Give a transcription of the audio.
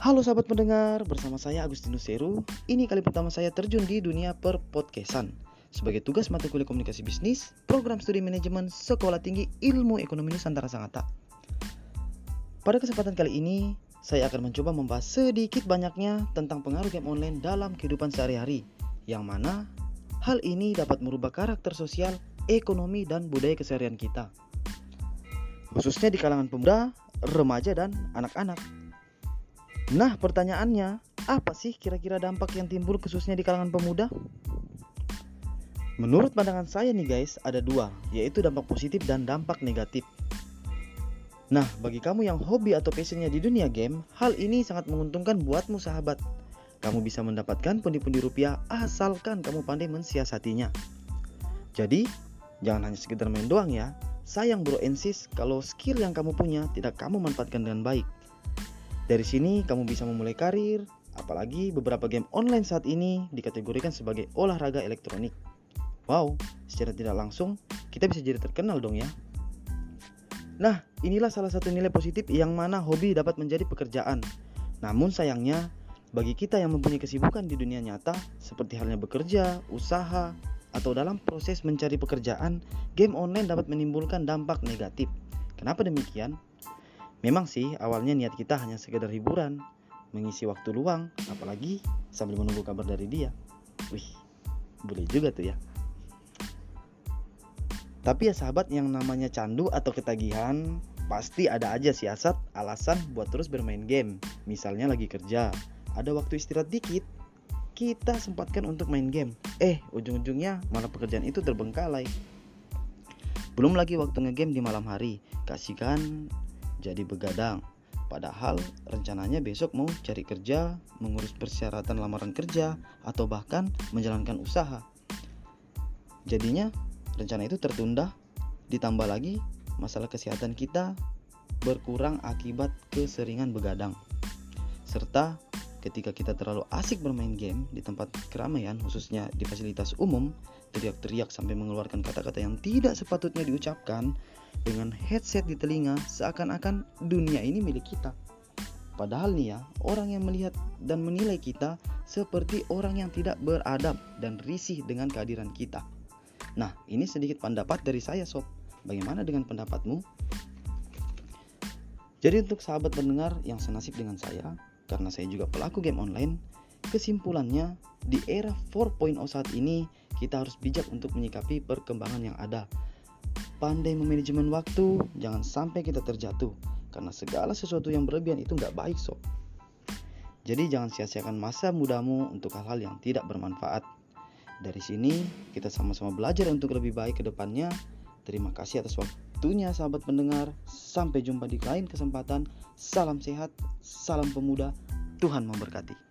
Halo sahabat pendengar, bersama saya Agustinus Seru. Ini kali pertama saya terjun di dunia perpodcastan sebagai tugas mata kuliah komunikasi bisnis, program studi manajemen Sekolah Tinggi Ilmu Ekonomi Nusantara Sangatta. Pada kesempatan kali ini, saya akan mencoba membahas sedikit banyaknya tentang pengaruh game online dalam kehidupan sehari-hari, yang mana hal ini dapat merubah karakter sosial, ekonomi, dan budaya keseharian kita. Khususnya di kalangan pemuda, remaja, dan anak-anak. Nah, pertanyaannya, apa sih kira-kira dampak yang timbul khususnya di kalangan pemuda? Menurut pandangan saya nih guys, ada dua, yaitu dampak positif dan dampak negatif. Nah, bagi kamu yang hobi atau passionnya di dunia game, hal ini sangat menguntungkan buatmu sahabat. Kamu bisa mendapatkan pundi-pundi rupiah asalkan kamu pandai mensiasatinya. Jadi, jangan hanya sekedar main doang ya. Sayang bro ensis kalau skill yang kamu punya tidak kamu manfaatkan dengan baik. Dari sini kamu bisa memulai karir, apalagi beberapa game online saat ini dikategorikan sebagai olahraga elektronik. Wow, secara tidak langsung kita bisa jadi terkenal dong ya. Nah, inilah salah satu nilai positif yang mana hobi dapat menjadi pekerjaan. Namun sayangnya, bagi kita yang mempunyai kesibukan di dunia nyata, seperti halnya bekerja, usaha, atau dalam proses mencari pekerjaan, game online dapat menimbulkan dampak negatif. Kenapa demikian? Memang sih awalnya niat kita hanya sekedar hiburan, mengisi waktu luang, apalagi sambil menunggu kabar dari dia. Wih, boleh juga tuh ya. Tapi ya sahabat yang namanya candu atau ketagihan pasti ada aja siasat alasan buat terus bermain game. Misalnya lagi kerja, ada waktu istirahat dikit, kita sempatkan untuk main game. Eh, ujung-ujungnya malah pekerjaan itu terbengkalai. Belum lagi waktu ngegame di malam hari, kasihkan jadi begadang. Padahal rencananya besok mau cari kerja, mengurus persyaratan lamaran kerja, atau bahkan menjalankan usaha. Jadinya rencana itu tertunda, ditambah lagi masalah kesehatan kita berkurang akibat keseringan begadang. Serta ketika kita terlalu asik bermain game di tempat keramaian, khususnya di fasilitas umum, teriak-teriak sampai mengeluarkan kata-kata yang tidak sepatutnya diucapkan dengan headset di telinga seakan-akan dunia ini milik kita. Padahal nih ya, orang yang melihat dan menilai kita seperti orang yang tidak beradab dan risih dengan kehadiran kita. Nah, ini sedikit pendapat dari saya sob. Bagaimana dengan pendapatmu? Jadi untuk sahabat pendengar yang senasib dengan saya, karena saya juga pelaku game online, kesimpulannya di era 4.0 saat ini kita harus bijak untuk menyikapi perkembangan yang ada. Pandai memanajemen waktu, jangan sampai kita terjatuh, karena segala sesuatu yang berlebihan itu nggak baik sob. Jadi jangan sia-siakan masa mudamu untuk hal-hal yang tidak bermanfaat. Dari sini kita sama-sama belajar untuk lebih baik ke depannya. Terima kasih atas waktunya sahabat pendengar. Sampai jumpa di lain kesempatan. Salam sehat, salam pemuda. Tuhan memberkati.